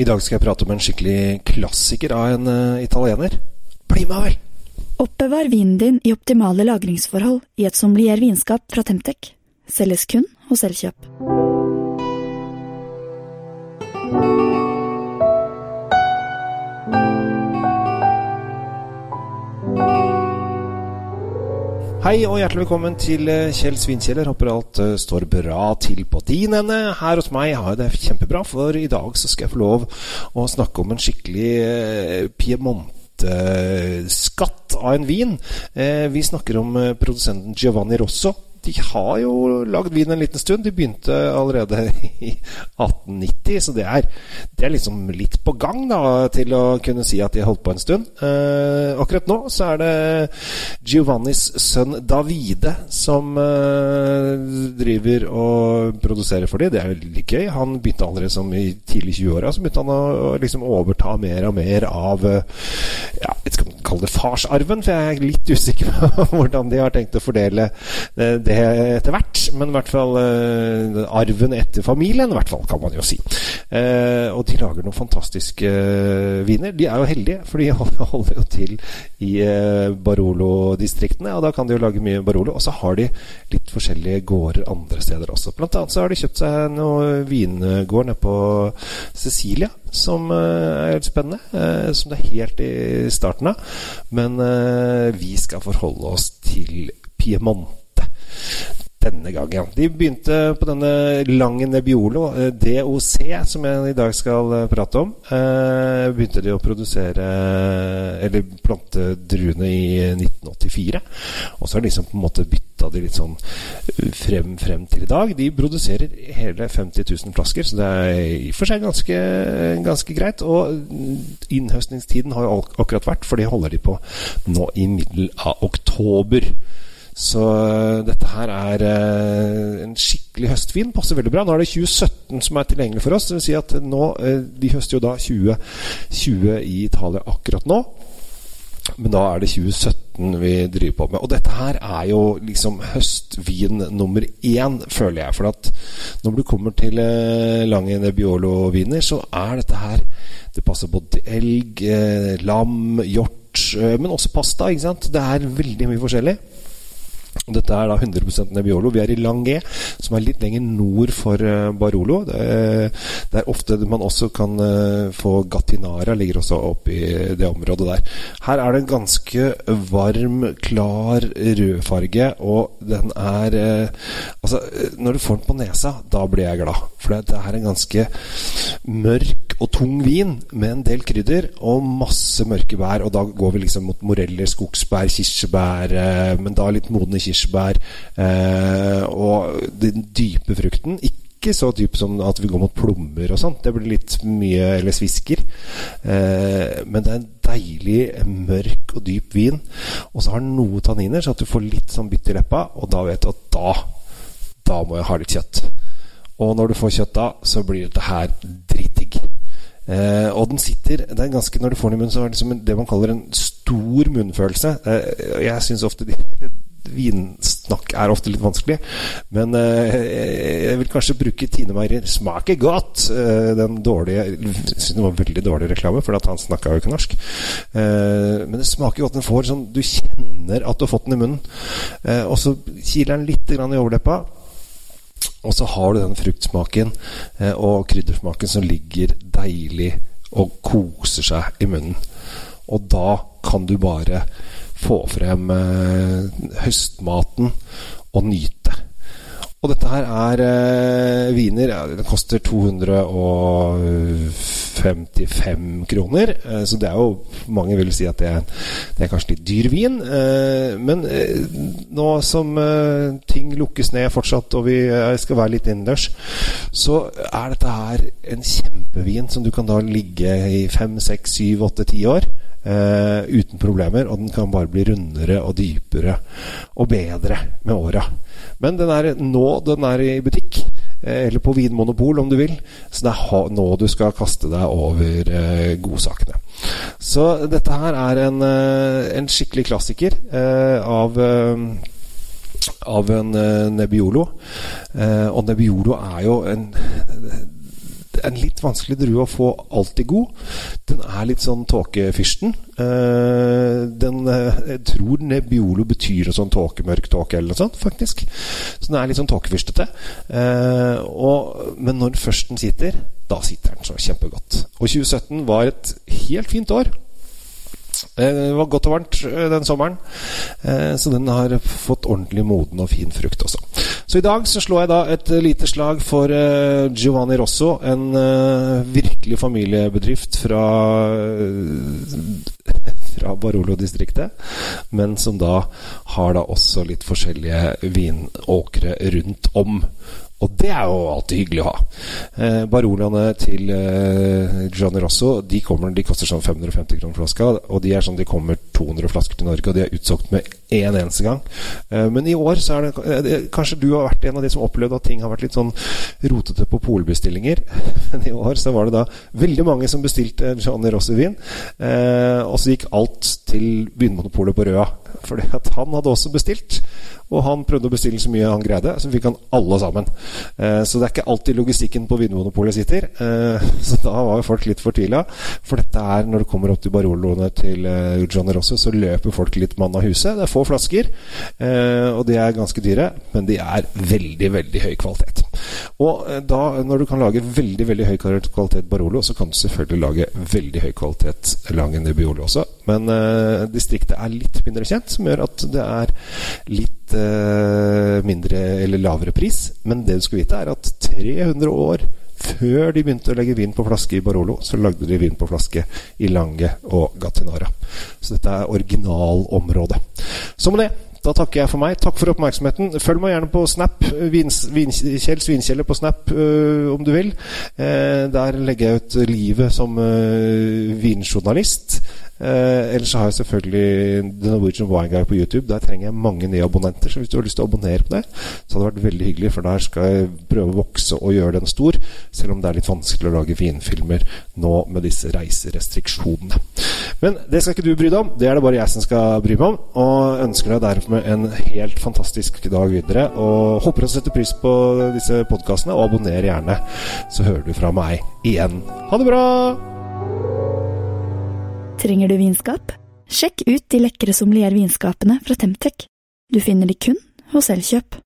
I dag skal jeg prate om en skikkelig klassiker av en uh, italiener. Bli med, vel! Oppbevar vinen din i optimale lagringsforhold i et sommelier vinskap fra Temtec. Selges kun hos Elkjøp. Hei og hjertelig velkommen til eh, Kjell Svinkjeller. Håper alt uh, står bra til på din ende. Her hos meg har jeg det kjempebra, for i dag så skal jeg få lov å snakke om en skikkelig uh, Piemont skatt av en vin. Eh, vi snakker om produsenten Giovanni Rosso de har jo lagd vin en liten stund. De begynte allerede i 1890, så det er, det er liksom litt på gang da, til å kunne si at de har holdt på en stund. Eh, akkurat nå så er det Giovannis sønn Davide som eh, driver og produserer for dem. Det er veldig gøy. Han begynte allerede som i tidlig 20-åra, så begynte han å, å liksom overta mer og mer av eh, ja, jeg skal kalle det farsarven, for jeg er litt usikker på hvordan de har tenkt å fordele eh, det etter hvert. Men i hvert fall eh, arven etter familien, i hvert fall, kan man jo si. Eh, og de lager noen fantastiske viner. De er jo heldige, for de holder jo til i Barolo-distriktene. Og da kan de jo lage mye Barolo. Og så har de litt forskjellige gårder andre steder også. Blant annet så har de kjøpt seg noen vingård nede på Cecilia som uh, er helt spennende. Uh, som det er helt i starten av. Men uh, vi skal forholde oss til Piemont denne gangen. De begynte på denne lange Nebbiolo, eh, DOC, som jeg i dag skal eh, prate om. Eh, begynte de å produsere Eller plante druene i 1984. Og så har de liksom på en måte bytta de litt sånn frem, frem til i dag. De produserer hele 50 000 flasker, så det er i og for seg ganske, ganske greit. Og innhøstningstiden har jo akkurat vært, for det holder de på nå i middel av oktober. Så uh, dette her er uh, en skikkelig høstvin. Passer veldig bra. Nå er det 2017 som er tilgjengelig for oss. Det vil si at nå, uh, De høster jo da 2020 i Italia akkurat nå. Men da er det 2017 vi driver på med. Og dette her er jo liksom høstvin nummer én, føler jeg. For at når du kommer til eh, Lange Nebbiolo-viner, så er dette her Det passer både til elg, eh, lam, hjort, eh, men også pasta. ikke sant? Det er veldig mye forskjellig. Dette er da 100% Nebbiolo. Vi er i Langé, som er litt lenger nord for uh, Barolo. Er, det er, ofte man også kan uh, få Gattinara, ligger også oppe i det området der. Her er det en ganske varm, klar rødfarge, og den er Altså, når du får den på nesa, da blir jeg glad. For det er en ganske mørk og tung vin med en del krydder og masse mørke bær. Og da går vi liksom mot moreller, skogsbær, kirsebær, men da litt modne kirsebær eh, og den dype frukten. Ikke så dyp som at vi går mot plommer og sånt. Det blir litt mye Eller svisker. Eh, men det er en deilig, mørk og dyp vin. Og så har den noe tanniner, så at du får litt sånn bitt i leppa. Og da vet du at da Da må jeg ha litt kjøtt. Og når du får kjøtt da, så blir dette her dritdigg. Eh, og den sitter det er ganske, Når du får den i munnen, så er det liksom det man kaller en stor munnfølelse. Eh, jeg syns ofte de, vinsnakk er ofte litt vanskelig. Men eh, jeg vil kanskje bruke Tine Meier 'Smaker godt'. Den dårlige Jeg syns det var veldig dårlig reklame, for han snakka jo ikke norsk. Men det smaker godt. Den får sånn Du kjenner at du har fått den i munnen. Og så kiler den litt i overleppa. Og så har du den fruktsmaken eh, og kryddersmaken som ligger deilig og koser seg i munnen. Og da kan du bare få frem eh, høstmaten og nyte. Og dette her er eh, viner ja, Det koster 255 kroner. Eh, så det er jo Mange vil si at det det er kanskje litt dyr vin. Eh, men eh, nå som eh, ting lukkes ned fortsatt, og vi eh, skal være litt innendørs, så er dette her en kjempevin som du kan da ligge i fem, seks, syv, åtte, ti år. Uh, uten problemer, og den kan bare bli rundere og dypere og bedre med åra. Men den er nå den er i butikk, uh, eller på Vinmonopol om du vil. Så det er nå du skal kaste deg over uh, godsakene. Så dette her er en, en skikkelig klassiker av av en Nebbiolo. og Nebbiolo er jo en en litt vanskelig drue å få alltid god. Den er litt sånn tåkefyrsten. Uh, den, uh, jeg tror Nebbiolo betyr sånn tåkemørk tåke eller noe sånt, faktisk. Så den er litt sånn tåkefyrstete. Uh, men når først den sitter, da sitter den så kjempegodt. Og 2017 var et helt fint år. Eh, det var godt og varmt eh, den sommeren, eh, så den har fått ordentlig moden og fin frukt også. Så i dag så slår jeg da et lite slag for Giovanni Rosso, en virkelig familiebedrift fra fra Barolo-distriktet, men som da har da også litt forskjellige vinåkre rundt om. Og det er jo alltid hyggelig å ha. Eh, Barolaene til eh, Gianni Rosso de, kommer, de koster sånn 550 kroner flaska. Og de er sånn de kommer 200 flasker til Norge, og de er utsolgt med én en eneste gang. Eh, men i år så er det, eh, Kanskje du har vært en av de som opplevde at ting har vært litt sånn rotete på polbestillinger. Men i år så var det da veldig mange som bestilte Gianni Rosso-vin. Eh, og så gikk alt til Vinmonopolet på Røa. Fordi han hadde også bestilt. Og han prøvde å bestille så mye han greide, så fikk han alle sammen. Eh, så det er ikke alltid logistikken på Vinmonopolet sitter. Eh, så da var jo folk litt fortvila. For dette er, når det kommer opp til Baroloene til eh, Johnny Rosso, så løper folk litt mann av huset. Det er få flasker, eh, og de er ganske dyre, men de er veldig, veldig høy kvalitet. Og eh, da, når du kan lage veldig veldig høy kvalitet Barolo, så kan du selvfølgelig lage veldig høy kvalitet Langen Nebbiolo også. Men eh, distriktet er litt mindre kjent, som gjør at det er litt eh, mindre eller lavere pris. Men det du skal vite, er at 300 år før de begynte å legge vin på flaske i Barolo, så lagde de vin på flaske i Lange og Gatinara. Så dette er originalområdet. Så med det da takker jeg for meg. Takk for oppmerksomheten. Følg meg gjerne på Snap. Vins, vin, Kjell Svinkjeller på Snap øh, om du vil. Eh, der legger jeg ut livet som øh, vinjournalist. Eh, ellers har jeg selvfølgelig The Norwegian Wine Guy på YouTube. Der trenger jeg mange nye abonnenter. Så hvis du har lyst til å abonnere på det, så hadde det vært veldig hyggelig. For der skal jeg prøve å vokse og gjøre den stor. Selv om det er litt vanskelig å lage vinfilmer nå med disse reiserestriksjonene. Men det skal ikke du bry deg om. Det er det bare jeg som skal bry meg om. Og ønsker deg dermed en helt fantastisk dag videre. Og håper å sette pris på disse podkastene, og abonner gjerne. Så hører du fra meg igjen. Ha det bra! Trenger du vinskap? Sjekk ut de lekre sommeliervinskapene fra Temtec. Du finner de kun hos Elkjøp.